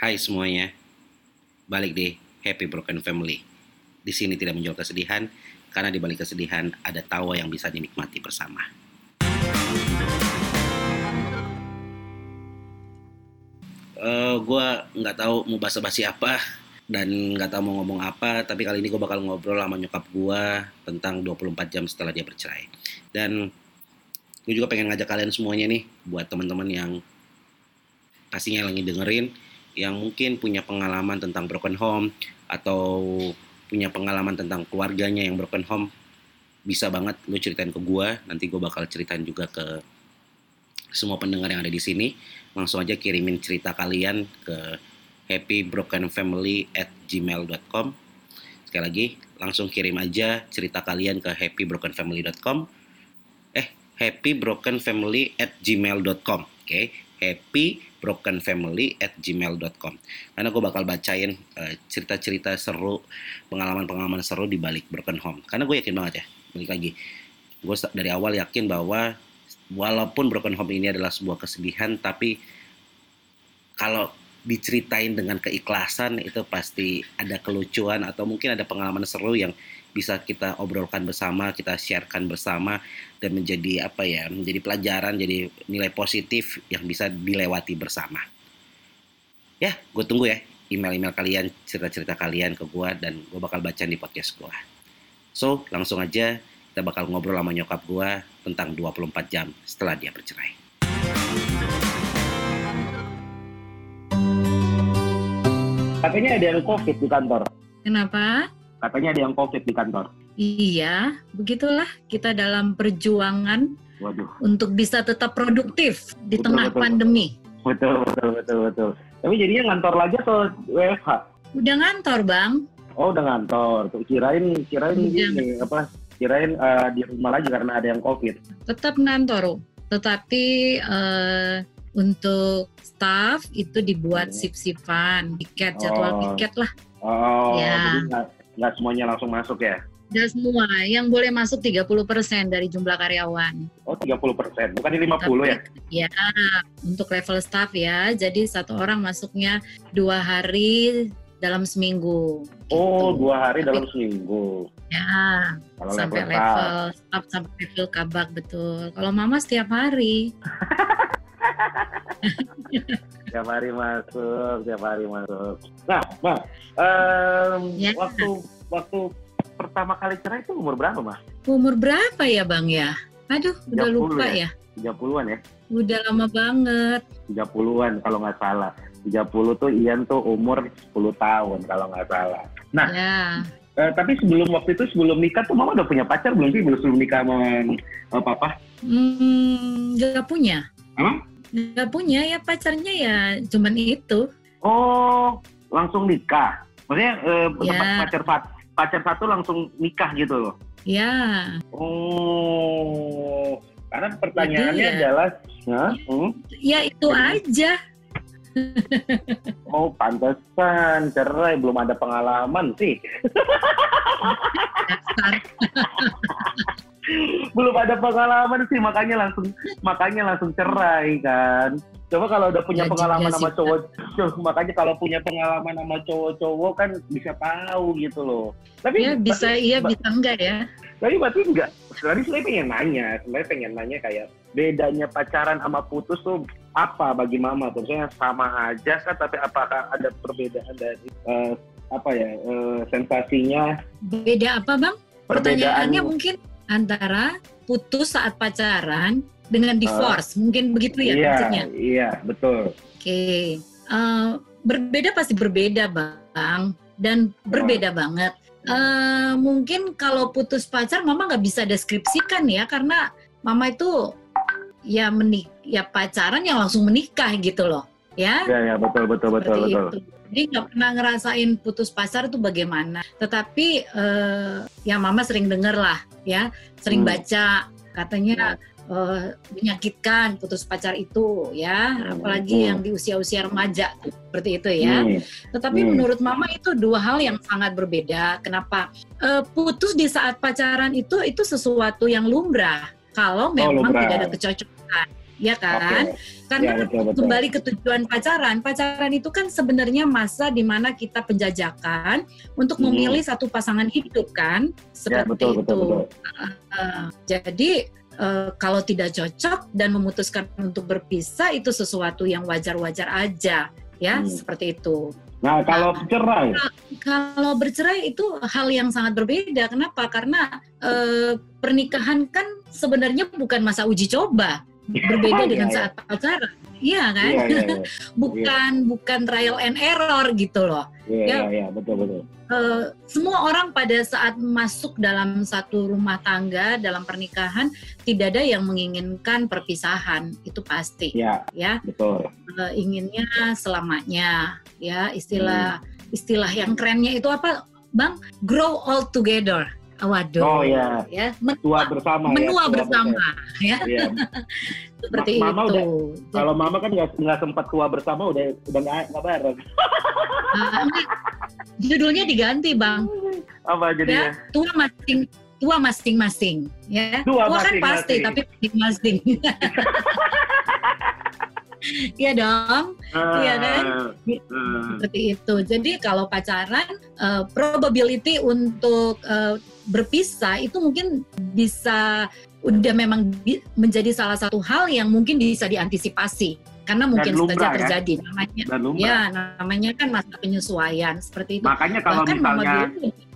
Hai semuanya, balik di Happy Broken Family. Di sini tidak menjual kesedihan, karena di balik kesedihan ada tawa yang bisa dinikmati bersama. Uh, gue nggak tahu mau basa-basi apa dan nggak tahu mau ngomong apa, tapi kali ini gue bakal ngobrol sama nyokap gue tentang 24 jam setelah dia bercerai. Dan gue juga pengen ngajak kalian semuanya nih, buat teman-teman yang pastinya lagi dengerin, yang mungkin punya pengalaman tentang broken home atau punya pengalaman tentang keluarganya yang broken home bisa banget lu ceritain ke gue nanti gue bakal ceritain juga ke semua pendengar yang ada di sini. Langsung aja kirimin cerita kalian ke happybrokenfamily at gmail.com sekali lagi langsung kirim aja cerita kalian ke happybrokenfamily.com eh happybrokenfamily at gmail.com oke okay? happy brokenfamily at gmail.com karena gue bakal bacain uh, cerita-cerita seru pengalaman-pengalaman seru di balik broken home. Karena gue yakin banget ya balik lagi. Gue dari awal yakin bahwa walaupun broken home ini adalah sebuah kesedihan tapi kalau diceritain dengan keikhlasan itu pasti ada kelucuan atau mungkin ada pengalaman seru yang bisa kita obrolkan bersama, kita sharekan bersama dan menjadi apa ya, menjadi pelajaran, jadi nilai positif yang bisa dilewati bersama. Ya, gue tunggu ya email-email kalian, cerita-cerita kalian ke gue dan gue bakal baca di podcast gue. So, langsung aja kita bakal ngobrol sama nyokap gue tentang 24 jam setelah dia bercerai. Katanya ada yang COVID di kantor. Kenapa? Katanya ada yang COVID di kantor. Iya, begitulah kita dalam perjuangan Waduh. untuk bisa tetap produktif di Betul, tengah betul, pandemi. Betul, betul, betul, betul. Tapi jadinya ngantor lagi atau WFH? Udah ngantor, Bang. Oh, udah ngantor. Tuh, kirain, kirain ini apa? Kirain eh, di rumah lagi karena ada yang COVID. Tetap ngantor, tetapi eh, untuk staff itu dibuat sip-sipan, tiket, jadwal Oh. tiket lah. Oh, Ya. jadi nggak semuanya langsung masuk ya? Dan semua yang boleh masuk 30% dari jumlah karyawan. Oh, 30 persen. Bukan di 50 ya? Ya, untuk level staff ya. Jadi satu orang masuknya dua hari dalam seminggu. Oh, gitu. dua hari Tapi- dalam seminggu. Ya, Kalau sampai level level staff sampai level kabak betul. Kalau mama setiap hari. Tiap hari masuk, tiap hari masuk. Nah, Mbak, em, Ya. waktu waktu pertama kali cerai itu umur berapa, Mbak? Umur berapa ya bang ya? Aduh, udah 30 lupa ya? ya. 30-an ya? Udah lama banget. 30-an kalau nggak salah. 30 tuh Ian tuh umur 10 tahun kalau nggak salah. Nah. Ya, Eh, tapi sebelum waktu itu, sebelum nikah tuh Mama udah punya pacar belum sih? Belum sebelum nikah sama, sama Papa? hmm, gak punya. Emang? Gak punya ya pacarnya ya cuman itu. Oh, langsung nikah? Maksudnya eh, Ya. pacar, pacar satu langsung nikah gitu loh? Ya, Oh, karena pertanyaannya Jadi ya- adalah, Hah? Hmm? ya itu aja. oh pantesan cerai belum ada pengalaman sih. belum ada pengalaman sih makanya langsung makanya langsung cerai kan. Coba kalau udah punya Ya pengalaman sama cowok, Cowok, makanya kalau punya pengalaman sama cowok-cowok kan bisa tahu gitu loh. Tapi Ya bisa tapi- iya, bisa enggak ya. Tapi berarti enggak. Tadi saya pengen nanya, sebenarnya pengen nanya kayak bedanya pacaran sama putus tuh apa bagi mama? Tuh Maksudnya sama aja kan, tapi apakah ada perbedaan dari eh, apa ya eh, sensasinya? Beda apa bang? Pertanyaannya mungkin antara putus saat pacaran dengan divorce, mungkin begitu ya iya, maksudnya. iya betul. Oke, Eh, berbeda pasti berbeda bang, dan berbeda banget. Eh, mungkin kalau putus pacar, mama nggak bisa deskripsikan ya, karena mama itu ya menik, ya pacaran yang langsung menikah gitu loh, ya. Iya, ya betul betul betul seperti betul. itu. Jadi nggak pernah ngerasain putus pacar itu bagaimana. Tetapi eh, ya mama sering denger lah, ya, sering Hmm. baca katanya eh, menyakitkan putus pacar itu, ya, Hmm, apalagi hmm. yang di usia-usia remaja seperti itu ya. Hmm, Tetapi Hmm. menurut mama itu dua hal yang sangat berbeda. Kenapa? Eh, putus di saat pacaran itu itu sesuatu yang lumrah. Kalau memang lumrah. tidak ada kecocokan. Ya kan? Oke. Karena Ya, betul, betul. kembali ke tujuan pacaran, pacaran itu kan sebenarnya masa di mana kita penjajakan untuk Mhm. memilih satu pasangan hidup kan, Ya, seperti betul, itu. betul, betul. Eh, jadi eh, kalau tidak cocok dan memutuskan untuk berpisah itu sesuatu yang wajar-wajar aja, ya Hmm. seperti itu. Nah, kalau cerai, Kalau bercerai itu hal yang sangat berbeda. Kenapa? Karena eh, pernikahan kan sebenarnya bukan masa uji coba, berbeda Iya, dengan iya. saat pacaran. Iya kan? iya, iya, iya, bukan bukan trial and error gitu loh. iya, Ya. iya, iya, betul, betul. Eh, semua orang pada saat masuk dalam satu rumah tangga dalam pernikahan tidak ada yang menginginkan perpisahan itu pasti Ya, ya betul. Eh, inginnya selamanya ya istilah istilah yang kerennya itu apa bang grow all together waduh Oh, iya. ya men- Tua bersama menua ya. tua bersama ya Iya. seperti Ma- mama itu Kalau mama kan nggak sempat tua bersama, udah udah nggak nggak bareng. Enggak. judulnya diganti bang Apa jadinya? tua masing tua masing-masing ya Tua kan masing-masing. pasti tapi masing-masing Iya dong, Iya kan? Hmm. seperti itu. Jadi kalau pacaran, eh, probability untuk eh, berpisah itu mungkin bisa udah memang bi- menjadi salah satu hal yang mungkin bisa diantisipasi karena mungkin lumrah saja ya. terjadi. Namanya, Dan lumrah. ya namanya kan masa penyesuaian seperti itu. Makanya kalau Bahkan misalnya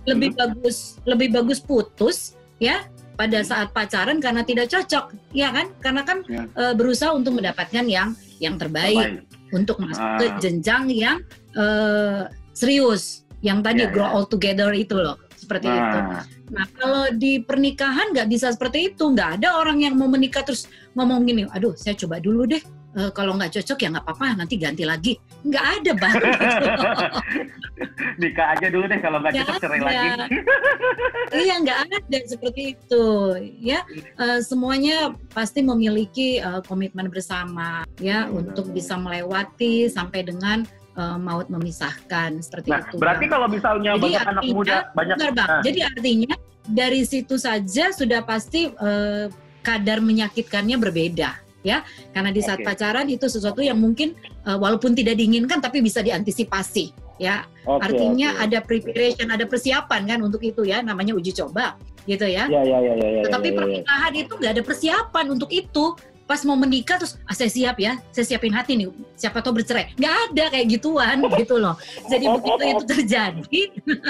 lebih bagus lebih bagus putus ya pada saat pacaran karena tidak cocok, ya kan? Karena kan Ya. eh, berusaha untuk mendapatkan yang yang terbaik Baik. untuk masuk Ah. ke jenjang yang eh, serius, yang tadi Ya, grow ya. all together itu loh, seperti itu. Nah, Nah kalau di pernikahan nggak bisa seperti itu, nggak ada orang yang mau menikah terus ngomong gini, aduh saya coba dulu deh, Eh, kalau nggak cocok ya nggak apa-apa, nanti ganti lagi. Nggak ada bang. nikah aja dulu deh kalau nggak cocok cerai ada. lagi. iya nggak ada seperti itu, ya Eh, semuanya pasti memiliki eh, komitmen bersama, ya Benar, untuk bisa melewati sampai dengan maut memisahkan seperti Nah, itu. berarti Bang. kalau misalnya Jadi banyak anak artinya- muda banyak Benar, Bang. Nah, Jadi artinya dari situ saja sudah pasti eh, kadar menyakitkannya berbeda ya. Karena di saat Oke. pacaran itu sesuatu yang mungkin eh, walaupun tidak diinginkan tapi bisa diantisipasi ya. oke, artinya oke. ada preparation, ada persiapan kan untuk itu ya namanya uji coba gitu ya. Ya ya ya ya ya. Tetapi ya, ya, ya. pernikahan itu nggak ada persiapan untuk itu. Pas mau menikah terus ah, saya siap ya, saya siapin hati nih. Siapa tahu bercerai. Nggak ada kayak gituan gitu loh. Jadi begitu itu terjadi,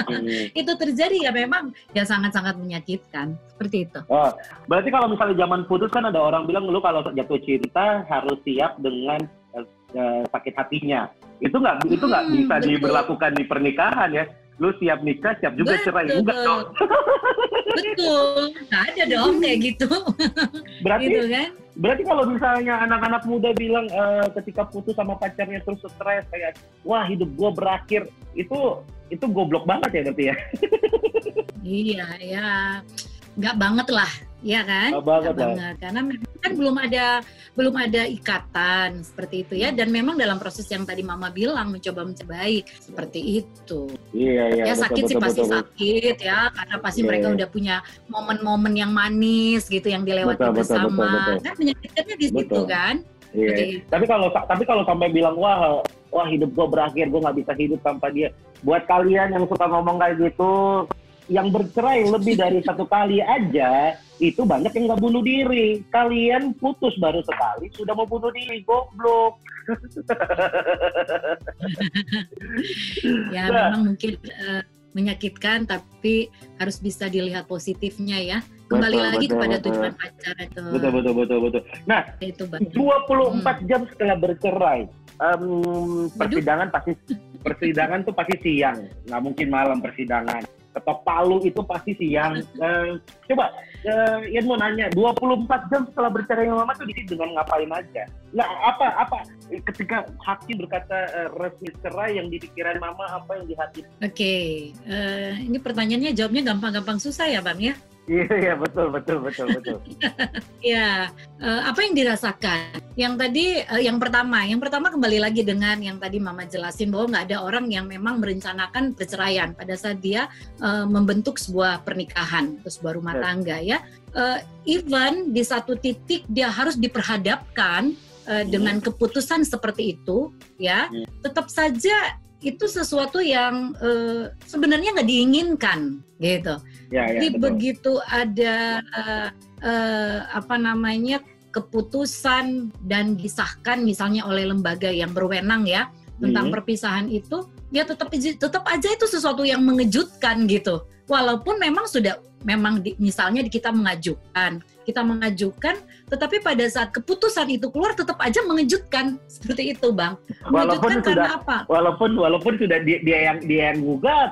Hmm. itu terjadi ya memang ya sangat-sangat menyakitkan seperti itu. Oh, berarti kalau misalnya zaman putus kan ada orang bilang lu kalau jatuh cinta harus siap dengan eh, sakit hatinya. Itu nggak itu nggak Hmm, bisa betul. diberlakukan di pernikahan ya. Lu siap nikah, siap juga cerai. Betul. Enggak dong. Betul, nggak ada dong kayak gitu, Berarti gitu kan? berarti kalau misalnya anak-anak muda bilang eh, ketika putus sama pacarnya terus stres kayak wah hidup gua berakhir itu itu goblok banget ya berarti ya. Iya, ya, nggak banget lah, ya kan? Nggak banget lah. banget, karena memang kan belum ada belum ada ikatan seperti itu ya, dan memang dalam proses yang tadi Mama bilang mencoba mencoba seperti itu. Iya iya. ya betul, sakit sih betul, pasti betul, betul. sakit ya, karena pasti Iya, mereka iya. udah punya momen-momen yang manis gitu yang dilewati Betul, betul, bersama, betul, betul. kan menyakitkannya di situ Betul. kan? Iya. Seperti itu. Tapi kalau tapi kalau sampai bilang wah wah hidup gue berakhir gue nggak bisa hidup tanpa dia. Buat kalian yang suka ngomong kayak gitu, yang bercerai lebih dari satu kali aja itu banyak yang nggak bunuh diri. Kalian putus baru sekali sudah mau bunuh diri, goblok. Ya Nah. memang mungkin eh, menyakitkan tapi harus bisa dilihat positifnya ya. Kembali Betul, lagi betul, kepada betul. tujuan pacaran itu. Betul betul betul betul. Nah, Itu Bang. 24 Hmm. jam setelah bercerai, em, persidangan pasti persidangan tuh pasti siang, nggak mungkin malam persidangan. Ketok palu itu pasti siang. Eh, coba, eh, Ian mau nanya, 24 jam setelah bercerai sama mama tuh di dengan ngapain aja? Nah, apa apa ketika hakim berkata eh, resmi cerai yang di pikiran mama apa yang di hati? Oke, eh, ini pertanyaannya jawabnya gampang-gampang susah ya Bang ya? Iya, iya betul, betul, betul, betul. Ya, eh, apa yang dirasakan? Yang tadi, eh, yang pertama, yang pertama kembali lagi dengan yang tadi Mama jelasin bahwa nggak ada orang yang memang merencanakan perceraian pada saat dia eh, membentuk sebuah pernikahan atau sebuah rumah tangga ya. Eh, even di satu titik dia harus diperhadapkan Hmm. dengan keputusan seperti itu, ya, Hmm. tetap saja itu sesuatu yang eh, sebenarnya nggak diinginkan, gitu. Ya, ya, Jadi betul. begitu ada eh, eh, apa namanya keputusan dan disahkan misalnya oleh lembaga yang berwenang ya tentang Hmm. perpisahan itu, ya tetap tetap aja itu sesuatu yang mengejutkan gitu. Walaupun memang sudah memang di- misalnya kita mengajukan, kita mengajukan, tetapi pada saat keputusan itu keluar tetap aja mengejutkan seperti itu, bang. Walaupun Mengejutkan karena sudah, apa? walaupun walaupun sudah dia, dia yang dia yang gugat,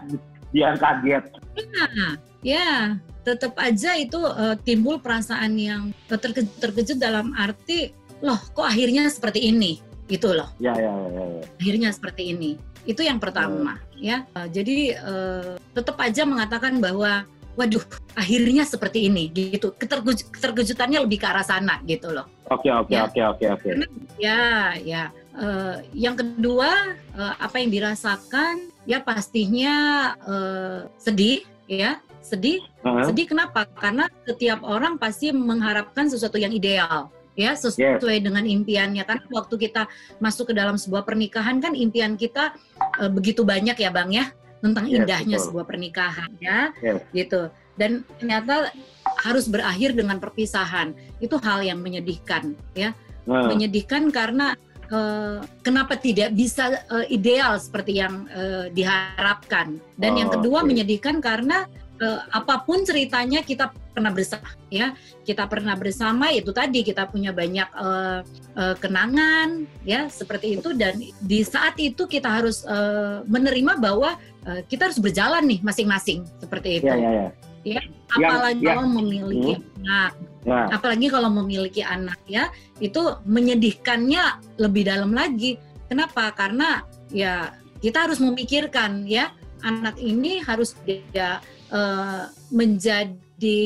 dia yang kaget. Nah, ya tetap aja itu eh, timbul perasaan yang terkejut, terkejut dalam arti loh kok akhirnya seperti ini? Gitu loh. Ya, ya, ya, ya. akhirnya seperti ini. Itu yang pertama ya. Eh, jadi eh, tetap aja mengatakan bahwa waduh akhirnya seperti ini gitu. Keterkejut- keterkejutannya lebih ke arah sana gitu loh. Oke, oke, Ya. oke, oke, oke. ya ya. Eh, yang kedua eh, apa yang dirasakan ya pastinya eh, sedih ya sedih Heeh. Sedih kenapa? Karena setiap orang pasti mengharapkan sesuatu yang ideal, ya sesuai dengan impiannya. Karena waktu kita masuk ke dalam sebuah pernikahan kan impian kita eh, begitu banyak ya, Bang ya, tentang Yes, indahnya betul. sebuah pernikahan ya, Yes. gitu. Dan ternyata harus berakhir dengan perpisahan. Itu hal yang menyedihkan, ya. Nah, Menyedihkan karena eh, kenapa tidak bisa eh, ideal seperti yang eh, diharapkan. Dan yang Oh, kedua oke. menyedihkan karena eh, apa pun ceritanya kita pernah bersama ya. Kita pernah bersama itu tadi kita punya banyak eh, eh, kenangan ya seperti itu. Dan di saat itu kita harus eh, menerima bahwa eh, kita harus berjalan nih masing-masing seperti itu. Ya, ya, ya. apalagi yang- kalau memiliki anak. Nah, apalagi kalau memiliki anak ya itu menyedihkannya lebih dalam lagi. Kenapa? Karena ya kita harus memikirkan ya anak ini harus dia eh, menjadi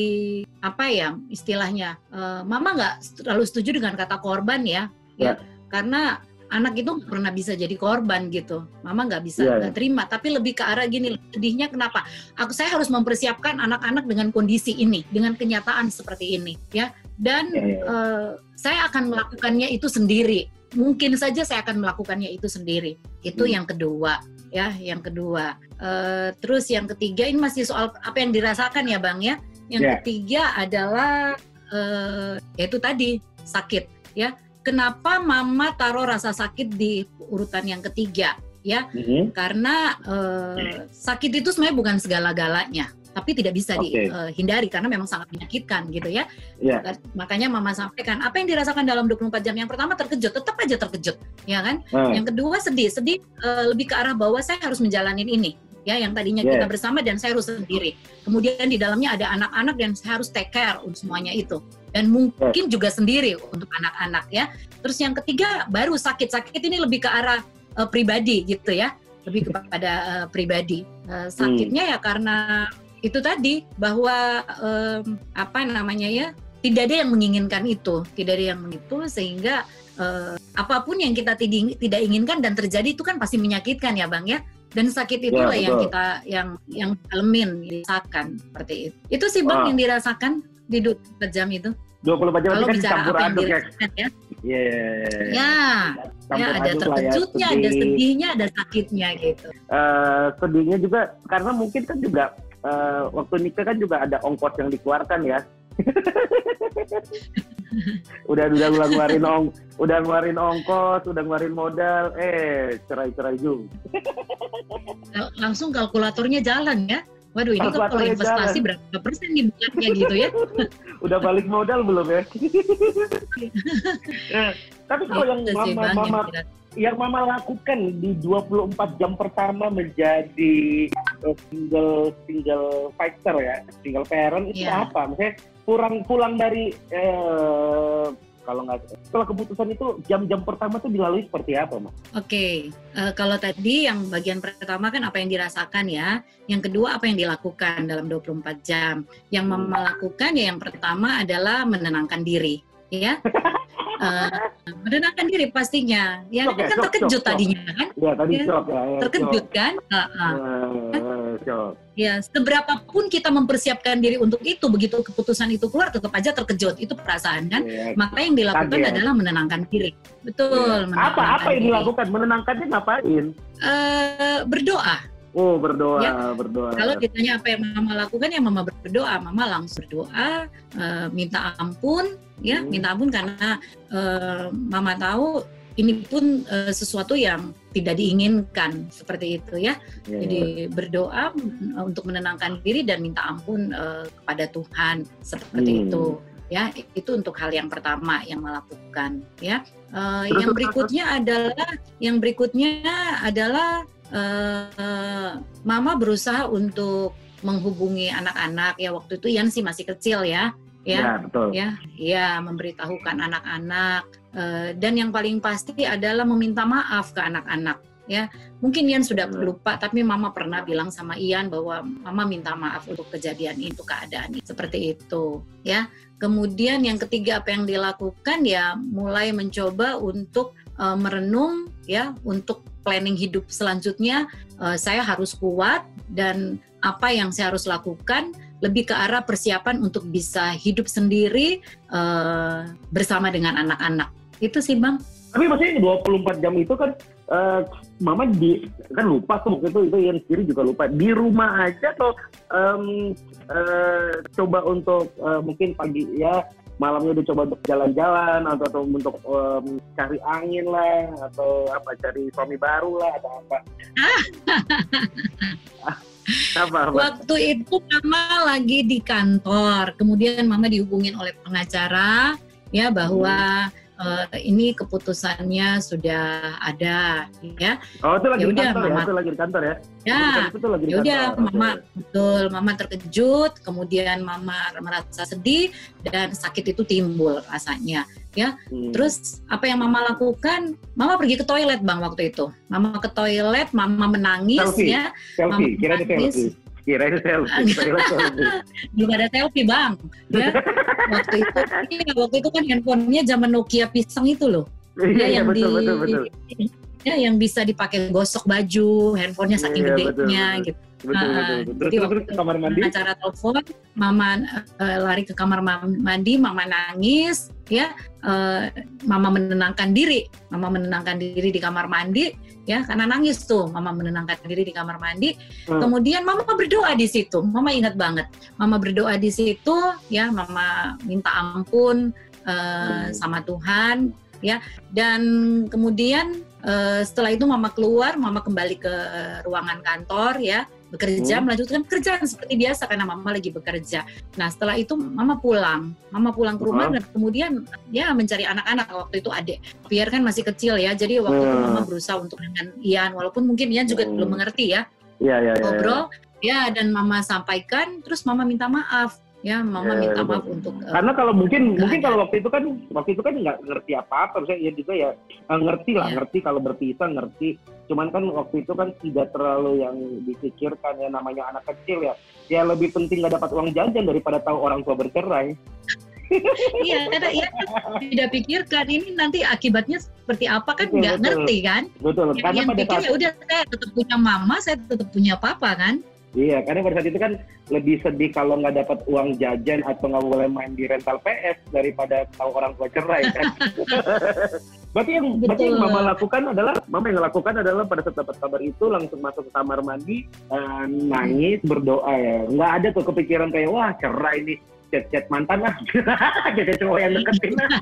apa ya istilahnya eh, mama nggak terlalu setuju dengan kata korban ya ya, Ya. karena anak itu nggak pernah bisa jadi korban gitu mama nggak bisa Ya, nggak terima tapi lebih ke arah gini sedihnya kenapa aku saya harus mempersiapkan anak-anak dengan kondisi ini dengan kenyataan seperti ini ya dan ya, ya. eh, saya akan melakukannya itu sendiri. Mungkin saja saya akan melakukannya itu sendiri. Itu Hmm. yang kedua, ya, yang kedua. Eh, terus yang ketiga ini masih soal apa yang dirasakan ya, Bang ya. Yang Ya. ketiga adalah eh, yaitu tadi sakit, ya. Kenapa Mama taruh rasa sakit di urutan yang ketiga, ya? Mhm. Karena eh, sakit itu sebenarnya bukan segala-galanya, tapi tidak bisa Oke. dihindari karena memang sangat menyakitkan gitu ya. Ya. Makanya Mama sampaikan apa yang dirasakan dalam 24 jam. Yang pertama terkejut, tetap aja terkejut, ya kan? Nah, Yang kedua sedih, sedih eh, lebih ke arah bahwa saya harus menjalani ini, ya yang tadinya Yes. kita bersama dan saya harus sendiri. Kemudian di dalamnya ada anak-anak dan saya harus take care untuk semuanya itu. Dan mungkin juga sendiri untuk anak-anak ya. Terus yang ketiga baru sakit-sakit ini lebih ke arah eh, pribadi gitu ya, lebih kepada eh, pribadi. Eh, sakitnya ya karena itu tadi bahwa em, apa namanya ya tidak ada yang menginginkan itu, tidak ada yang itu sehingga eh, apa pun yang kita tidak inginkan dan terjadi itu kan pasti menyakitkan ya bang ya. Dan sakit itulah yang betul. kita yang yang alamin dirasakan seperti itu. Itu sih bang Wah. yang dirasakan di 24 jam itu. 24 jam Kalau kan bicara apa yang ya. dirasakan ya. Iya. Ya, Campur ya ada aduk lah ya, terkejutnya, ada sedih. sedihnya, ada sakitnya gitu. Eh, sedihnya juga karena mungkin kan juga eh, waktu nikah kan juga ada ongkos yang dikeluarkan ya. udah udah udah ngeluarin ong, udah ngeluarin ongkos, udah ngeluarin modal, eh cerai-cerai juga. Lang- Langsung kalkulatornya jalan ya. Waduh ini kan kalau investasi berapa persen nih bulannya gitu ya. Udah balik modal belum ya? Eh, Tapi kalau yang Itu sih, mama Bang, yang mama kira- yang mama lakukan di 24 jam pertama menjadi eh, single single fighter ya, single parent itu Iya. apa? Maksudnya pulang pulang dari eh, Kalau nggak, setelah keputusan itu jam-jam pertama tuh dilalui seperti apa, Mas? Oke, eh, kalau tadi yang bagian pertama kan apa yang dirasakan ya, yang kedua apa yang dilakukan dalam 24 jam. Yang Hmm. mama lakukan ya yang pertama adalah menenangkan diri, ya. Eh, menenangkan diri pastinya, ya Shock ya, kan shock, terkejut shock, tadinya kan, Ya tadi Ya, shock ya. ya, terkejut shock. kan. Ah. Eh, shock. Ya, seberapa pun kita mempersiapkan diri untuk itu, begitu keputusan itu keluar tetap aja terkejut, itu perasaan kan. Ya, Maka yang dilakukan Kaget. adalah menenangkan diri. Betul. ya. Apa apa yang diri. dilakukan? Menenangkannya ngapain? Eh, berdoa. Oh berdoa, Ya. berdoa. Kalau ditanya apa yang mama lakukan ya mama berdoa, mama langsung berdoa, eh, minta ampun, ya Hmm. minta ampun karena eh, mama tahu ini pun eh, sesuatu yang tidak diinginkan seperti itu ya. Ya, Jadi berdoa mm, untuk menenangkan diri dan minta ampun eh, kepada Tuhan seperti Hmm. itu. Ya, itu untuk hal yang pertama yang melakukan ya. Eh, Terus, yang terus, berikutnya adalah yang berikutnya adalah eh, mama berusaha untuk menghubungi anak-anak ya waktu itu Ian sih masih kecil ya ya, ya betul. ya ya memberitahukan anak-anak eh, dan yang paling pasti adalah meminta maaf ke anak-anak ya mungkin Ian sudah Benar. lupa tapi mama pernah bilang sama Ian bahwa mama minta maaf untuk kejadian itu keadaan itu seperti itu ya kemudian yang ketiga apa yang dilakukan ya mulai mencoba untuk eh, merenung ya untuk planning hidup selanjutnya eh, saya harus kuat dan apa yang saya harus lakukan lebih ke arah persiapan untuk bisa hidup sendiri eh, bersama dengan anak-anak. Itu sih Bang. Tapi maksudnya 24 jam itu kan eh, mama di kan lupa tuh waktu itu itu yang sendiri juga lupa. Di rumah aja atau em, eh, coba untuk eh, mungkin pagi ya malamnya udah coba untuk jalan-jalan atau, atau untuk em, cari angin lah atau apa cari suami baru lah atau apa. Apa apa? Waktu itu Mama lagi di kantor, kemudian Mama dihubungin oleh pengacara ya bahwa eh, ini keputusannya sudah ada ya. oh itu lagi Ya di udah, kantor ya Mama. itu lagi di kantor ya Ya, itu lagi di ya udah kantor. Mama betul Mama terkejut, kemudian Mama merasa sedih dan sakit itu timbul rasanya. Hmm. Terus apa yang Mama lakukan? Mama pergi ke toilet Bang waktu itu. Mama ke toilet, Mama menangis Selfie. ya. selfie Mama kira ada nangis. selfie kira ada selfie. Belum ada selfie bang. Ya. Waktu itu iya, waktu itu kan handphonenya zaman Nokia pisang itu loh. Iya ya iya yang betul di betul betul. Ya yang bisa dipakai gosok baju handphonenya saking Iya, gedenya betul, gitu. Betul Ah, betul, betul. terus jadi terus, waktu terus kamar mandi? acara telepon mama eh, lari ke kamar ma- mandi mama nangis ya eh, mama menenangkan diri. Mama menenangkan diri di kamar mandi ya karena nangis tuh mama menenangkan diri di kamar mandi Hmm. kemudian mama berdoa di situ mama ingat banget mama berdoa di situ ya mama minta ampun eh, Hmm. sama Tuhan ya dan kemudian eh, setelah itu mama keluar mama kembali ke ruangan kantor ya bekerja Hmm. melanjutkan pekerjaan seperti biasa karena mama lagi bekerja. Nah setelah itu mama pulang, mama pulang ke rumah Hmm. dan kemudian ya mencari anak-anak waktu itu adik. Pierre kan masih kecil ya, jadi waktu itu Hmm. mama berusaha untuk dengan Ian, walaupun mungkin Ian juga Hmm. belum mengerti ya iya iya iya ngobrol ya dan mama sampaikan, terus mama minta maaf ya, mama Ya, minta maaf untuk eh, karena kalau mungkin mungkin kalau waktu itu kan waktu itu kan nggak ngerti apa apa misalnya ya juga ya eh, ngerti lah Iya. ngerti kalau berpisah ngerti. Cuman kan waktu itu kan tidak terlalu yang dipikirkan ya namanya anak kecil ya. Ya lebih penting nggak dapat uang jajan daripada tahu orang tua bercerai. Iya karena kan tidak pikirkan ini nanti akibatnya seperti apa kan nggak ngerti kan? betul Yang karena Ian pada pikir saat ya udah saya tetap punya mama, saya tetap punya papa kan? Iya karena pada saat itu kan lebih sedih kalau nggak dapat uang jajan atau nggak boleh main di rental PS daripada tahu orang tua cerai kan berarti yang berarti yang Betul. mama lakukan adalah mama yang lakukan adalah pada saat dapat kabar itu langsung masuk ke kamar mandi eh, nangis berdoa ya nggak ada tuh kepikiran kayak wah cerai nih chat-chat mantan lah jadi cowok yang deketin lah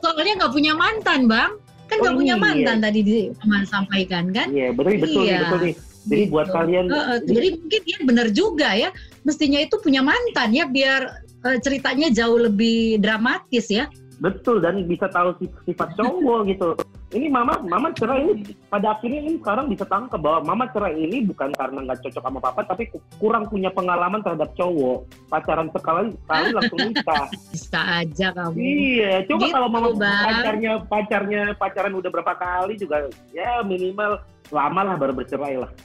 Soalnya nggak punya mantan, Bang. Kan nggak Oh, punya iya. mantan tadi di Mama sampaikan kan? iya betul betul nih Iya. betul nih jadi buat Gitu. kalian Eh, eh, jadi mungkin dia benar juga ya. Mestinya itu punya mantan ya biar eh, ceritanya jauh lebih dramatis ya. Betul dan bisa tahu sifat cowok gitu. Ini mama mama cerai ini pada akhirnya ini sekarang bisa tangkap bahwa mama cerai ini bukan karena nggak cocok sama papa tapi kurang punya pengalaman terhadap cowok. Pacaran sekali sekali langsung nikah bisa aja kamu. Iya coba Gitu, kalau mama Bang. pacarnya pacarnya pacaran udah berapa kali juga ya minimal lama lah baru bercerai lah.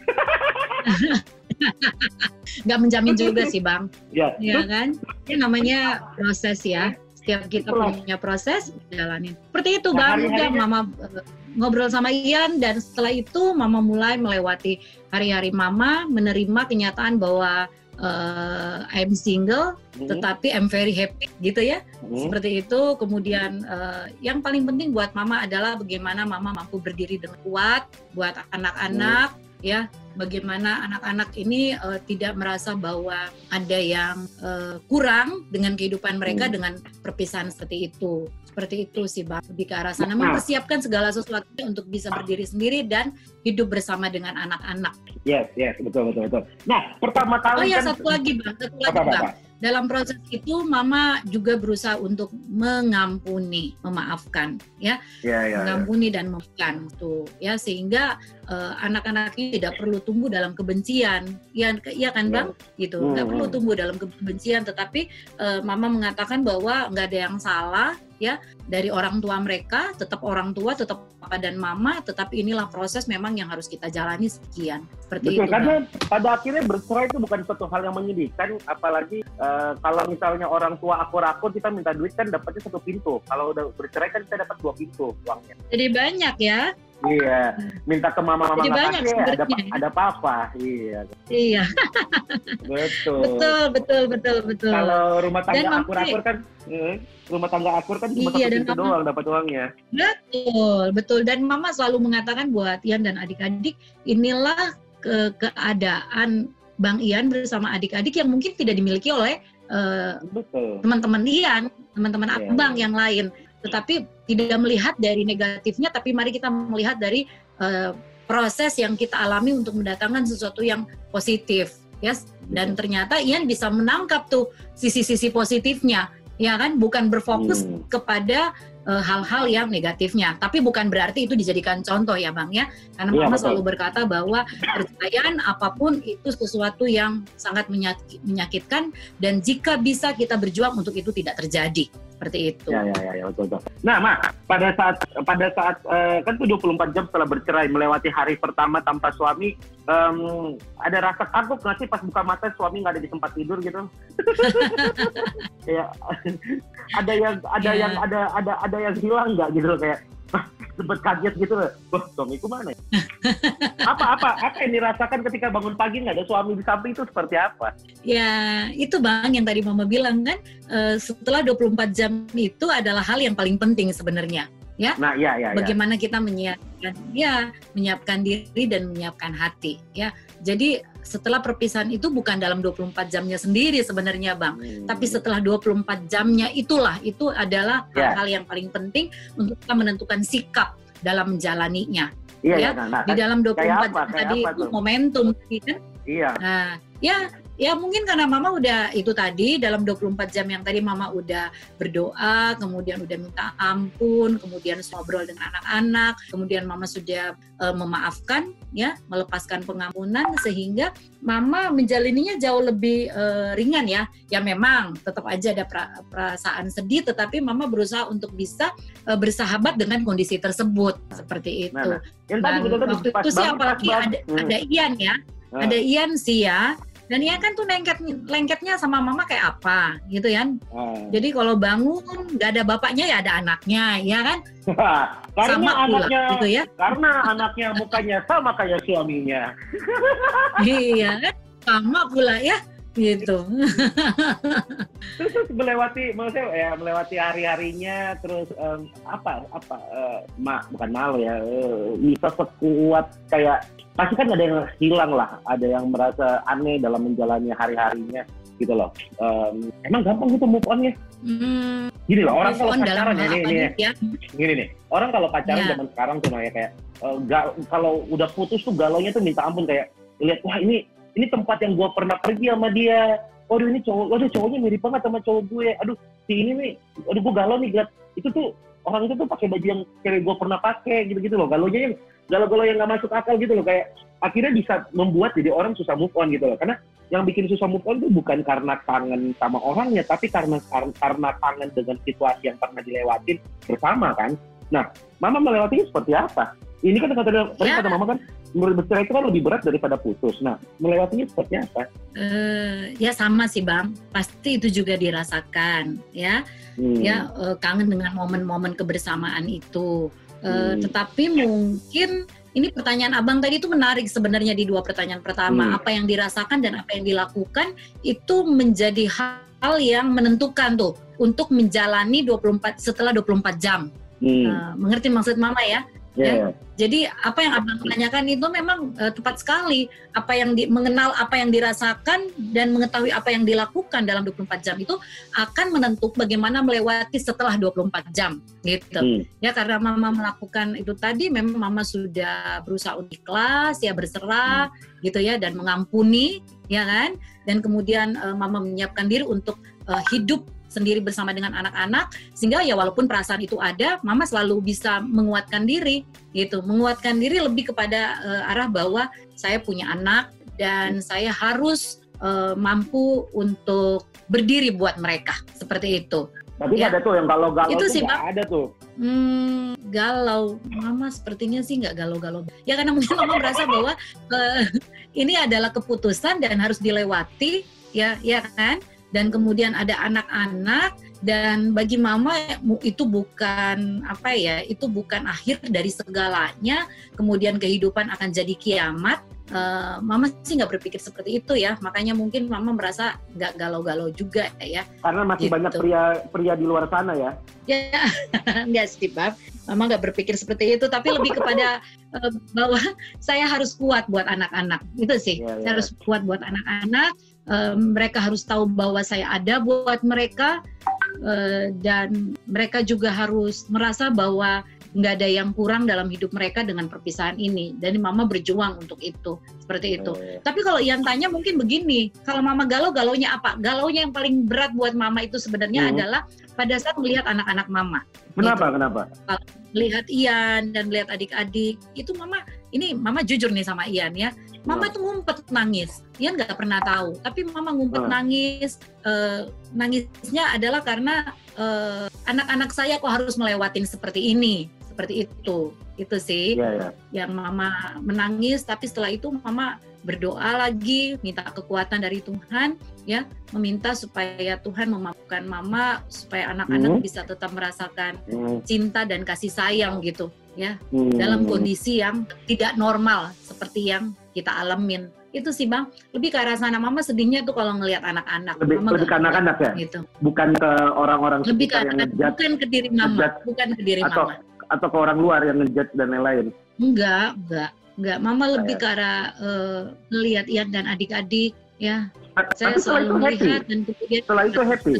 Nggak menjamin juga sih bang. ya ya kan? Ini namanya proses ya setiap kita punya proses jalanin. Seperti itu Nah, udah hari-harinya- mama eh, ngobrol sama Ian dan setelah itu mama mulai melewati hari-hari mama menerima kenyataan bahwa eh, I'm single Hmm, tetapi I'm very happy gitu ya. Hmm. seperti itu. Kemudian eh, yang paling penting buat mama adalah bagaimana mama mampu berdiri dengan kuat buat anak-anak ya bagaimana anak-anak ini eh, tidak merasa bahwa ada yang eh, kurang dengan kehidupan mereka Hmm. dengan perpisahan seperti itu. Seperti itu sih bang. Lebih ke arah sana. Mempersiapkan segala sesuatunya untuk bisa berdiri sendiri dan hidup bersama dengan anak-anak. Yes yes betul betul betul. Nah pertama oh kali ya kan satu lagi bang satu lagi apa, apa, bang. apa? dalam proses itu mama juga berusaha untuk mengampuni, memaafkan, ya, ya ya, ya. mengampuni dan memaafkan tuh, ya. Sehingga eh, anak-anak ini tidak perlu tumbuh dalam kebencian, ya, iya kan bang, gitu, nggak Hmm, perlu hmm. tumbuh dalam kebencian, tetapi eh, mama mengatakan bahwa nggak ada yang salah, ya, dari orang tua mereka, tetap orang tua, tetap papa dan mama, tetapi inilah proses memang yang harus kita jalani sekian, seperti Betul, itu. karena Bang. pada akhirnya bercerai itu bukan suatu hal yang menyedihkan, apalagi eh, kalau misalnya orang tua akur-akur kita minta duit kan dapatnya satu pintu. Kalau udah bercerai kan kita dapat dua pintu uangnya. Jadi banyak ya, Iya, minta ke mama-mama Jadi nggak banyak kasih, ada ada papa. Iya, iya. betul. betul betul betul betul Kalau rumah Dan tangga Mama akur-akur kan, eh, rumah tangga akur kan cuma Iya, satu dan Mama- doang dapat uangnya. betul betul dan mama selalu mengatakan buat Ian dan adik-adik inilah ke keadaan Bang Ian bersama adik-adik yang mungkin tidak dimiliki oleh eh, Betul. teman-teman Ian teman-teman Iya, abang yang lain tetapi tidak melihat dari negatifnya tapi mari kita melihat dari eh, proses yang kita alami untuk mendatangkan sesuatu yang positif ya. Dan ternyata Ian bisa menangkap tuh sisi-sisi positifnya ya kan? Bukan berfokus Hmm. kepada eh, hal-hal yang negatifnya. Tapi bukan berarti itu dijadikan contoh ya bang ya. Karena Iya, mama betul. selalu berkata bahwa perceraian apa pun itu sesuatu yang sangat menyaki- menyakitkan dan jika bisa kita berjuang untuk itu tidak terjadi seperti itu Ya, ya, ya, ya, betul, betul. Nah, Mak, pada saat pada saat eh, kan 24 jam setelah bercerai melewati hari pertama tanpa suami, em, ada rasa kagok nggak sih pas buka mata suami nggak ada di tempat tidur gitu? ya, ada yang ada Ya. yang ada ada ada yang hilang nggak gitu loh kayak "Wah, sempet kaget gitu loh. Wah, suamiku mana ya? apa apa apa yang dirasakan ketika bangun pagi nggak ada suami di samping itu seperti apa? Ya, itu Bang yang tadi Mama bilang kan, eh, setelah 24 jam itu adalah hal yang paling penting sebenarnya. Nah, ya ya ya. Bagaimana kita menyiapkan ya, menyiapkan diri dan menyiapkan hati, ya. Jadi setelah perpisahan itu bukan dalam 24 jamnya sendiri sebenarnya, Bang. Hmm. Tapi setelah 24 jamnya itulah itu adalah Ya. hal-hal yang paling penting untuk kita menentukan sikap dalam menjalaninya. iya, ya, ya, nah, nah, Di dalam 24 apa? jam Kayak tadi apa tuh? momentum, kan? iya. Nah, ya ya mungkin karena mama udah itu tadi dalam 24 jam yang tadi mama udah berdoa, kemudian udah minta ampun, kemudian ngobrol dengan anak-anak, kemudian mama sudah eh, memaafkan ya, melepaskan pengampunan sehingga mama menjalaninya jauh lebih eh, ringan ya. Ya memang tetap aja ada pra- perasaan sedih tetapi mama berusaha untuk bisa eh, bersahabat dengan kondisi tersebut seperti itu. Nah, nah. Dan waktu itu sih apalagi ada, Hmm. ada Ian ya, Ah. ada Ian sih ya. Dan Ian kan tuh lengket lengketnya sama mama kayak apa gitu kan. Ah. Jadi kalau bangun nggak ada bapaknya ya ada anaknya, ya kan? karena sama pula anaknya gitu ya. karena anaknya mukanya sama kayak suaminya. iya kan? Sama pula ya gitu. Terus, terus melewati maksudnya ya melewati hari-harinya terus em, apa apa eh, ma bukan malu ya bisa sekuat kayak pasti kan ada yang hilang lah, ada yang merasa aneh dalam menjalani hari-harinya gitu loh. Em, emang gampang gitu move on-nya? Hmm, Gini loh, orang kalau on pacaran ya, nih, nih, ya? gini nih orang kalau pacaran Ya. zaman sekarang tuh Naya kayak ga- kalau udah putus tuh galaunya tuh minta ampun kayak lihat wah ini ini tempat yang gua pernah pergi sama dia. Waduh ini cowok waduh cowoknya mirip banget sama cowok gue. Aduh si ini nih aduh gue galau nih lihat itu tuh orang itu tuh pakai baju yang cewek gue pernah pakai gitu-gitu loh. Galonya yang galau-galau yang nggak masuk akal gitu loh. Kayak akhirnya bisa membuat jadi orang susah move on gitu loh. Karena yang bikin susah move on itu bukan karena kangen sama orangnya tapi karena karena kangen dengan situasi yang pernah dilewatin bersama kan? Nah mama melewatinya seperti apa ini kan kata tadi ya. kata mama kan bercerai itu kan lebih berat daripada putus. Nah, melewatinya seperti apa? Uh, ya sama sih bang, pasti itu juga dirasakan ya, hmm. ya uh, kangen dengan momen-momen kebersamaan itu. Uh, hmm. Tetapi mungkin ini pertanyaan abang tadi itu menarik sebenarnya di dua pertanyaan pertama, hmm. apa yang dirasakan dan apa yang dilakukan itu menjadi hal yang menentukan tuh untuk menjalani 24 setelah 24 jam. Hmm. Uh, mengerti maksud mama ya? Yeah. Ya. Jadi apa yang abang tanyakan itu memang uh, tepat sekali. Apa yang di, mengenal apa yang dirasakan dan mengetahui apa yang dilakukan dalam 24 jam itu akan menentuk bagaimana melewati setelah 24 jam gitu. Hmm. Ya karena mama melakukan itu tadi memang mama sudah berusaha untuk ikhlas ya berserah hmm. gitu ya dan mengampuni ya kan dan kemudian uh, mama menyiapkan diri untuk uh, hidup sendiri bersama dengan anak-anak sehingga ya walaupun perasaan itu ada mama selalu bisa menguatkan diri gitu. Menguatkan diri lebih kepada uh, arah bahwa saya punya anak dan saya harus uh, mampu untuk berdiri buat mereka seperti itu. Tapi ya. ada tuh yang kalau galau itu sih ada tuh. Hmm, galau, mama sepertinya sih nggak galau-galau. Ya karena mungkin mama merasa bahwa uh, ini adalah keputusan dan harus dilewati, ya, ya kan dan kemudian ada anak-anak dan bagi mama itu bukan apa ya itu bukan akhir dari segalanya. Kemudian kehidupan akan jadi kiamat. Uh, mama sih nggak berpikir seperti itu ya. Makanya mungkin mama merasa nggak galau-galau juga ya. Karena masih gitu. banyak pria pria di luar sana ya. Ya nggak sih bab. Mama nggak berpikir seperti itu. Tapi lebih kepada uh, bahwa saya harus kuat buat anak-anak. Itu sih. Ya, ya. saya harus kuat buat anak-anak um, mereka harus tahu bahwa saya ada buat mereka uh, dan mereka juga harus merasa bahwa nggak ada yang kurang dalam hidup mereka dengan perpisahan ini dan mama berjuang untuk itu seperti itu. Oh. Tapi kalau Ian tanya mungkin begini, kalau mama galau galaunya apa? Galaunya yang paling berat buat mama itu sebenarnya hmm. adalah pada saat melihat anak-anak mama. Kenapa? Gitu. Kenapa? Melihat Ian dan melihat adik-adik itu mama ini mama jujur nih sama Ian ya. Mama tuh ngumpet nangis. Dia nggak pernah tahu, tapi Mama ngumpet uh. nangis. Uh, nangisnya adalah karena uh, anak-anak saya kok harus melewatin seperti ini, seperti itu. Itu sih yeah, yeah. yang Mama menangis. Tapi setelah itu Mama berdoa lagi, minta kekuatan dari Tuhan, ya, meminta supaya Tuhan memampukan Mama supaya anak-anak hmm. bisa tetap merasakan hmm. cinta dan kasih sayang gitu, ya, hmm. dalam kondisi yang tidak normal seperti yang kita alamin. Itu sih bang. Lebih ke arah sana. Mama sedihnya tuh kalau ngelihat anak-anak. Lebih, mama lebih ke anak-anak ya? Gitu. bukan ke orang-orang lebih ke yang ngejat bukan ke diri mama. ngejat, bukan ke diri atau, mama. atau ke orang luar yang ngejat dan lain-lain. Enggak enggak. Enggak. Mama lebih ke arah uh, ngelihat Ian dan adik-adik ya. Saya selalu melihat dan kemudian setelah itu happy.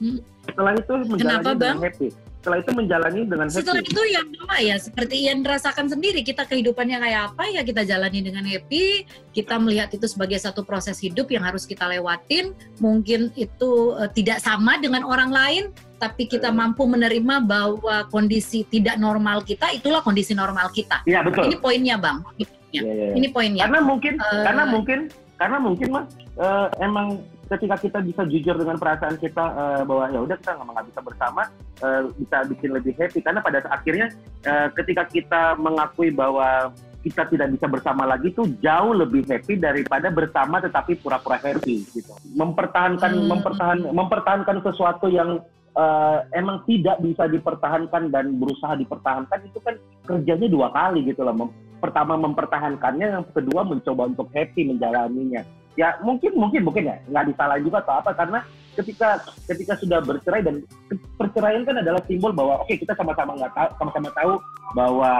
hmm? setelah itu menjalani dengan happy setelah itu menjalani dengan happy. Setelah itu yang sama ya, seperti yang rasakan sendiri, kita kehidupannya kayak apa ya kita jalani dengan happy, kita melihat itu sebagai satu proses hidup yang harus kita lewatin, mungkin itu uh, tidak sama dengan orang lain, tapi kita hmm. mampu menerima bahwa kondisi tidak normal kita itulah kondisi normal kita. Iya betul. Ini poinnya bang. Ya, ya, ya. Ini poinnya. Karena mungkin, uh, karena mungkin, karena mungkin mas uh, emang ketika kita bisa jujur dengan perasaan kita uh, bahwa ya udah kita nggak bisa bersama uh, bisa bikin lebih happy karena pada akhirnya uh, ketika kita mengakui bahwa kita tidak bisa bersama lagi tuh jauh lebih happy daripada bersama tetapi pura-pura happy gitu mempertahankan hmm. mempertahan mempertahankan sesuatu yang uh, emang tidak bisa dipertahankan dan berusaha dipertahankan itu kan kerjanya dua kali gitu loh. Mem pertama mempertahankannya, yang kedua mencoba untuk happy menjalaninya ya mungkin mungkin mungkin ya. Nggak disalahin juga atau apa karena ketika ketika sudah bercerai dan perceraian kan adalah simbol bahwa oke okay, kita sama-sama nggak tahu sama-sama tahu bahwa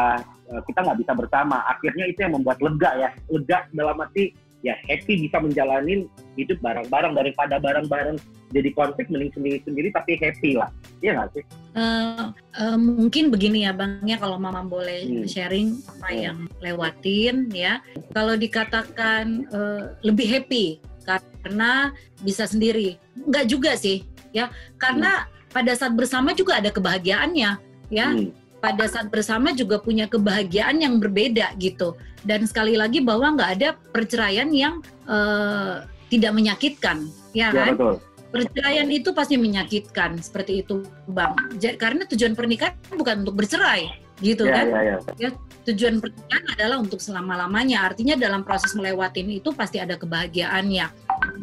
uh, kita nggak bisa bersama. Akhirnya itu yang membuat lega ya. Lega dalam arti ya happy bisa menjalani hidup bareng-bareng. Daripada bareng-bareng jadi konflik mending sendiri-sendiri tapi happy lah iya nggak sih uh, uh, mungkin begini ya bang ya kalau mama boleh hmm. sharing apa hmm. yang lewatin ya kalau dikatakan uh, lebih happy karena bisa sendiri nggak juga sih ya karena pada saat bersama juga ada kebahagiaannya ya Hmm. pada saat bersama juga punya kebahagiaan yang berbeda gitu dan sekali lagi bahwa nggak ada perceraian yang eh, tidak menyakitkan ya Ya kan betul. Perceraian itu pasti menyakitkan seperti itu bang Ja- karena tujuan pernikahan bukan untuk bercerai gitu Ya kan ya ya. tujuan pernikahan adalah untuk selama-lamanya. Artinya dalam proses melewatin itu pasti ada kebahagiaannya.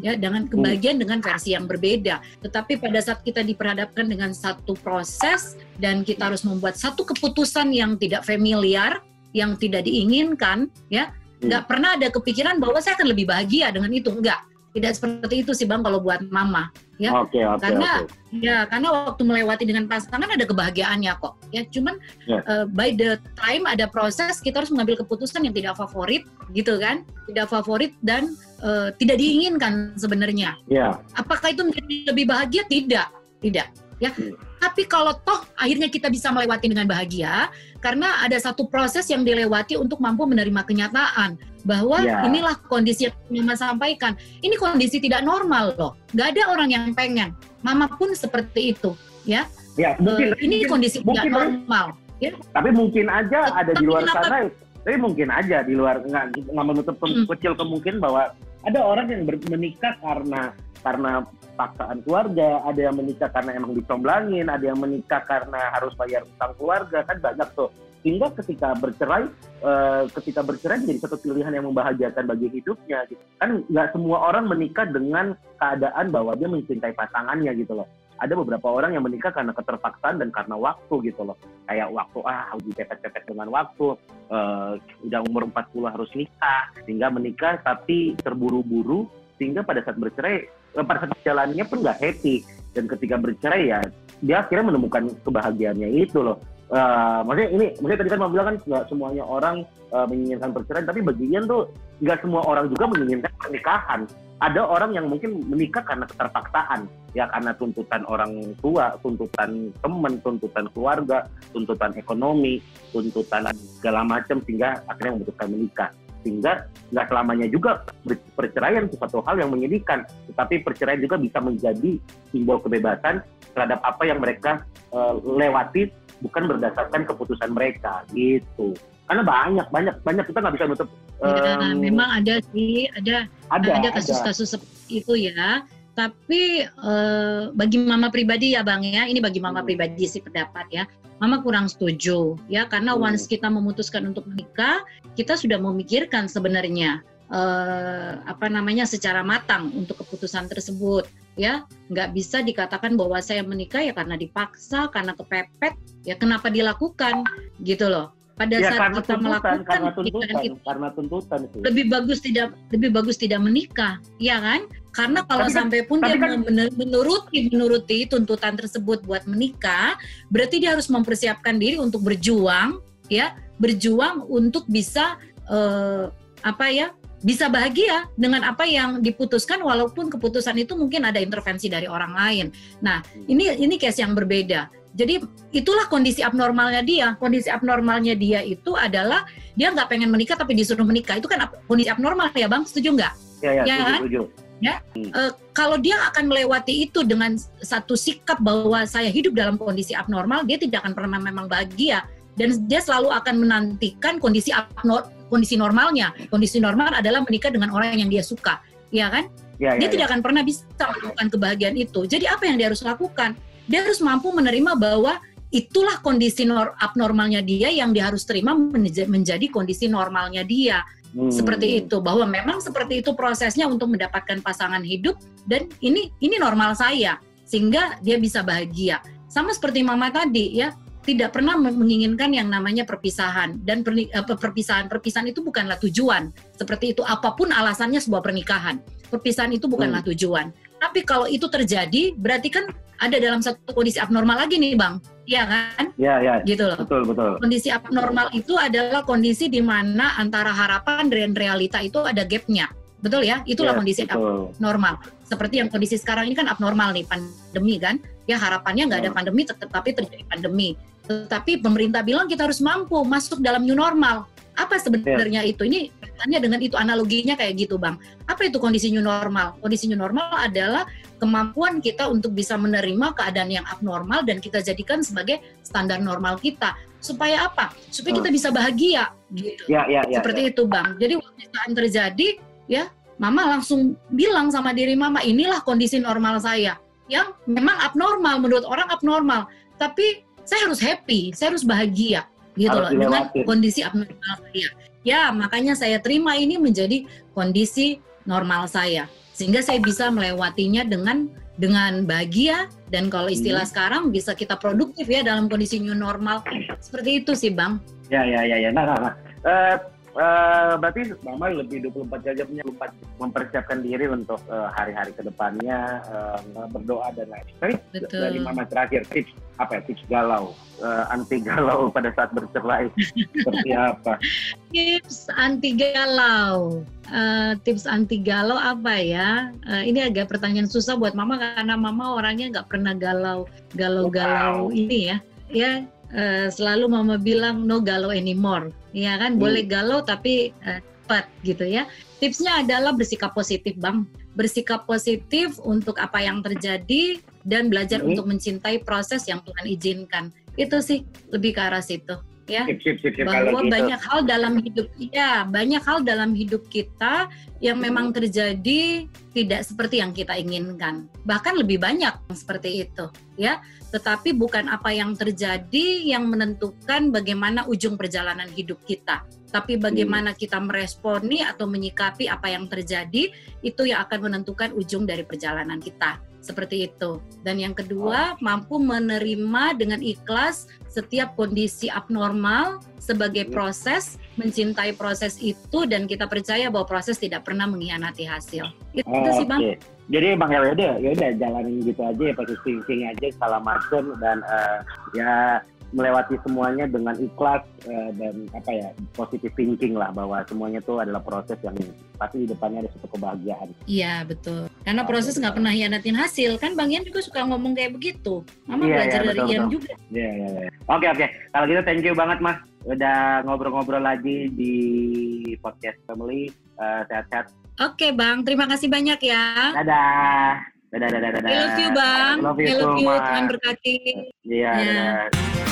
Ya, dengan kebahagiaan dengan versi yang berbeda. Tetapi pada saat kita diperhadapkan dengan satu proses dan kita harus membuat satu keputusan yang tidak familiar, yang tidak diinginkan, ya, Hmm. nggak pernah ada kepikiran bahwa saya akan lebih bahagia dengan itu. Enggak. Tidak seperti itu sih Bang kalau buat mama. Ya, Oke oke karena- oke. Ya, karena waktu melewati dengan pasangan ada kebahagiaannya kok. Ya, cuman Ya. uh, by the time ada proses kita harus mengambil keputusan yang tidak favorit, gitu kan? Tidak favorit dan uh, tidak diinginkan sebenarnya. Ya. Apakah itu menjadi lebih bahagia? Tidak, tidak. Ya. Hmm. Tapi kalau toh akhirnya kita bisa melewati dengan bahagia, karena ada satu proses yang dilewati untuk mampu menerima kenyataan bahwa Ya. inilah kondisi yang Mama sampaikan. Ini kondisi tidak normal loh. Gak ada orang yang pengen. Mama pun seperti itu. Ya Eh, mungkin ini mungkin- kondisi tidak mungkin- normal. tapi mungkin aja ada di luar kenapa- sana tapi mungkin aja di luar nggak nggak menutup Hmm. kecil kemungkinan bahwa ada orang yang ber- menikah karena karena paksaan keluarga, ada yang menikah karena emang dicomblangin, ada yang menikah karena harus bayar utang keluarga kan banyak tuh. Hingga ketika bercerai, eh, ketika bercerai menjadi satu pilihan yang membahagiakan bagi hidupnya. Gitu. Kan nggak semua orang menikah dengan keadaan bahwa dia mencintai pasangannya gitu loh. Ada beberapa orang yang menikah karena keterpaksaan dan karena waktu gitu loh kayak waktu ah uji pepet-pepet dengan waktu eh, udah umur 40 harus nikah sehingga menikah tapi terburu-buru sehingga pada saat bercerai pada saat jalannya pun nggak happy. Dan ketika bercerai ya dia akhirnya menemukan kebahagiaannya itu loh. Eh, maksudnya ini maksudnya tadi kan Mama bilang kan nggak semuanya orang eh, menginginkan perceraian tapi bagian tuh nggak semua orang juga menginginkan pernikahan. Ada orang yang mungkin menikah karena keterpaksaan. Ya karena tuntutan orang tua tuntutan teman tuntutan keluarga tuntutan ekonomi, tuntutan segala macam sehingga akhirnya memutuskan menikah. Sehingga nggak selamanya juga perceraian sesuatu hal yang menyedihkan, tetapi perceraian juga bisa menjadi simbol kebebasan terhadap apa yang mereka eh, lewati bukan berdasarkan keputusan mereka gitu. Karena banyak banyak banyak kita nggak bisa nutup. Ya, em, memang ada sih, ada ada ada ada. kasus-kasus seperti itu ya. Tapi eh, bagi mama pribadi ya bang ya, ini bagi mama Hmm. pribadi sih pendapat ya. Mama kurang setuju ya, karena Hmm. once kita memutuskan untuk menikah, kita sudah memikirkan sebenarnya eh, apa namanya secara matang untuk keputusan tersebut ya. Nggak bisa dikatakan bahwa saya menikah ya karena dipaksa, karena kepepet, ya kenapa dilakukan gitu loh. Pada ya saat karena kita tuntutan, melakukan karena tuntutan, itu karena tuntutan itu. lebih bagus tidak lebih bagus tidak menikah, ya kan? Karena kalau Tapi kan- sampai pun dia kan- men- menuruti menuruti tuntutan tersebut buat menikah, berarti dia harus mempersiapkan diri untuk berjuang, ya, berjuang untuk bisa eh, apa ya? bisa bahagia dengan apa yang diputuskan walaupun keputusan itu mungkin ada intervensi dari orang lain. Nah, ini ini case yang berbeda. Jadi itulah kondisi abnormalnya dia. Kondisi abnormalnya dia itu adalah dia nggak pengen menikah tapi disuruh menikah. Itu kan kondisi abnormal ya bang? Setuju nggak? Ya ya, Ya setuju, kan? setuju. Eh, kalau dia akan melewati itu dengan satu sikap bahwa saya hidup dalam kondisi abnormal, dia tidak akan pernah memang bahagia dan dia selalu akan menantikan kondisi abnor kondisi normalnya. Kondisi normal adalah menikah dengan orang yang dia suka, ya kan? Ya, dia ya, tidak akan pernah bisa melakukan kebahagiaan itu. Jadi apa yang dia harus lakukan? Dia harus mampu menerima bahwa itulah kondisi nor- abnormalnya dia yang dia harus terima menja- menjadi kondisi normalnya dia. Hmm. Seperti itu bahwa memang seperti itu prosesnya untuk mendapatkan pasangan hidup dan ini ini normal saya sehingga dia bisa bahagia. Sama seperti mama tadi ya, tidak pernah me- menginginkan yang namanya perpisahan dan perni- eh, perpisahan perpisahan itu bukanlah tujuan. Seperti itu apa pun alasannya sebuah pernikahan. Perpisahan itu bukanlah tujuan. Tapi kalau itu terjadi berarti kan ada dalam satu kondisi abnormal lagi nih, Bang. Iya kan? Ya ya, Gitu loh. betul betul. Kondisi abnormal itu adalah kondisi di mana antara harapan dan realita itu ada gapnya. Betul ya? Itulah Ya, kondisi betul. abnormal. Seperti yang kondisi sekarang ini kan abnormal nih, pandemi kan. Ya harapannya nggak ada Hmm. pandemi, tet- tetapi terjadi pandemi. Tetapi pemerintah bilang kita harus mampu masuk dalam new normal. Apa sebenarnya itu? Ini kaitannya dengan itu analoginya kayak gitu, Bang. Apa itu kondisi new normal? Kondisi new normal adalah kemampuan kita untuk bisa menerima keadaan yang abnormal dan kita jadikan sebagai standar normal kita. Supaya apa? Supaya kita bisa bahagia gitu. Ya, ya, ya. Seperti ya. itu, Bang. Jadi waktu saat terjadi, ya, Mama langsung bilang sama diri Mama, inilah kondisi normal saya. Yang memang abnormal, menurut orang abnormal. Tapi saya harus happy, saya harus bahagia gitu Harus loh dengan kondisi abnormal saya. Ya, makanya saya terima ini menjadi kondisi normal saya. Sehingga saya bisa melewatinya dengan dengan bahagia dan kalau istilah Hmm. sekarang bisa kita produktif ya dalam kondisi new normal. Seperti itu sih, Bang. Ya, ya, ya, ya. Nah, nah, nah. Eh, eh, berarti Mama lebih 24 jam punya 24 mempersiapkan diri untuk eh, hari-hari ke depannya eh, berdoa dan lain. Tapi Betul. dari Mama terakhir tips apa ya? Tips galau, eh, anti galau pada saat bercerai seperti apa? Tips anti galau. Eh, tips anti galau apa ya? Eh, ini agak pertanyaan susah buat mama karena mama orangnya nggak pernah galau, galau-galau Wow. ini ya. Ya eh, selalu mama bilang no galau anymore. Ya kan, Hmm. boleh galau tapi eh, cepat gitu ya. Tipsnya adalah bersikap positif, bang. Bersikap positif untuk apa yang terjadi dan belajar Hmm. untuk mencintai proses yang Tuhan izinkan. Itu sih lebih ke arah situ. Ya. Tips, tips kalau bahwa gitu. banyak hal dalam hidup ya banyak hal dalam hidup kita yang memang terjadi tidak seperti yang kita inginkan. Bahkan lebih banyak yang seperti itu ya. Tetapi bukan apa yang terjadi yang menentukan bagaimana ujung perjalanan hidup kita. Tapi bagaimana kita meresponi atau menyikapi apa yang terjadi itu yang akan menentukan ujung dari perjalanan kita seperti itu dan yang kedua mampu menerima dengan ikhlas setiap kondisi abnormal sebagai Hmm. proses, mencintai proses itu dan kita percaya bahwa proses tidak pernah mengkhianati hasil. Itu Oh, sih bang. Oke. Jadi bang ya udah ya udah jalanin gitu aja ya pakai thinking aja segala macam dan eh, ya melewati semuanya dengan ikhlas eh, dan apa ya positive thinking lah bahwa semuanya itu adalah proses yang pasti di depannya ada suatu kebahagiaan. Iya betul. Karena proses nggak pernah hianatin hasil kan Bang Ian juga suka ngomong kayak begitu. Mama Iya, belajar iya, dari betul, Ian betul. juga. Ya ya ya. Oke oke. Kalau gitu thank you banget mas udah ngobrol-ngobrol lagi di podcast family Eh, sehat-sehat. Oke Bang, terima kasih banyak ya. Dadah. Dadah dadah dadah. I love you Bang. Love you I love you. Tuhan berkati. Iya. Ya. dadah.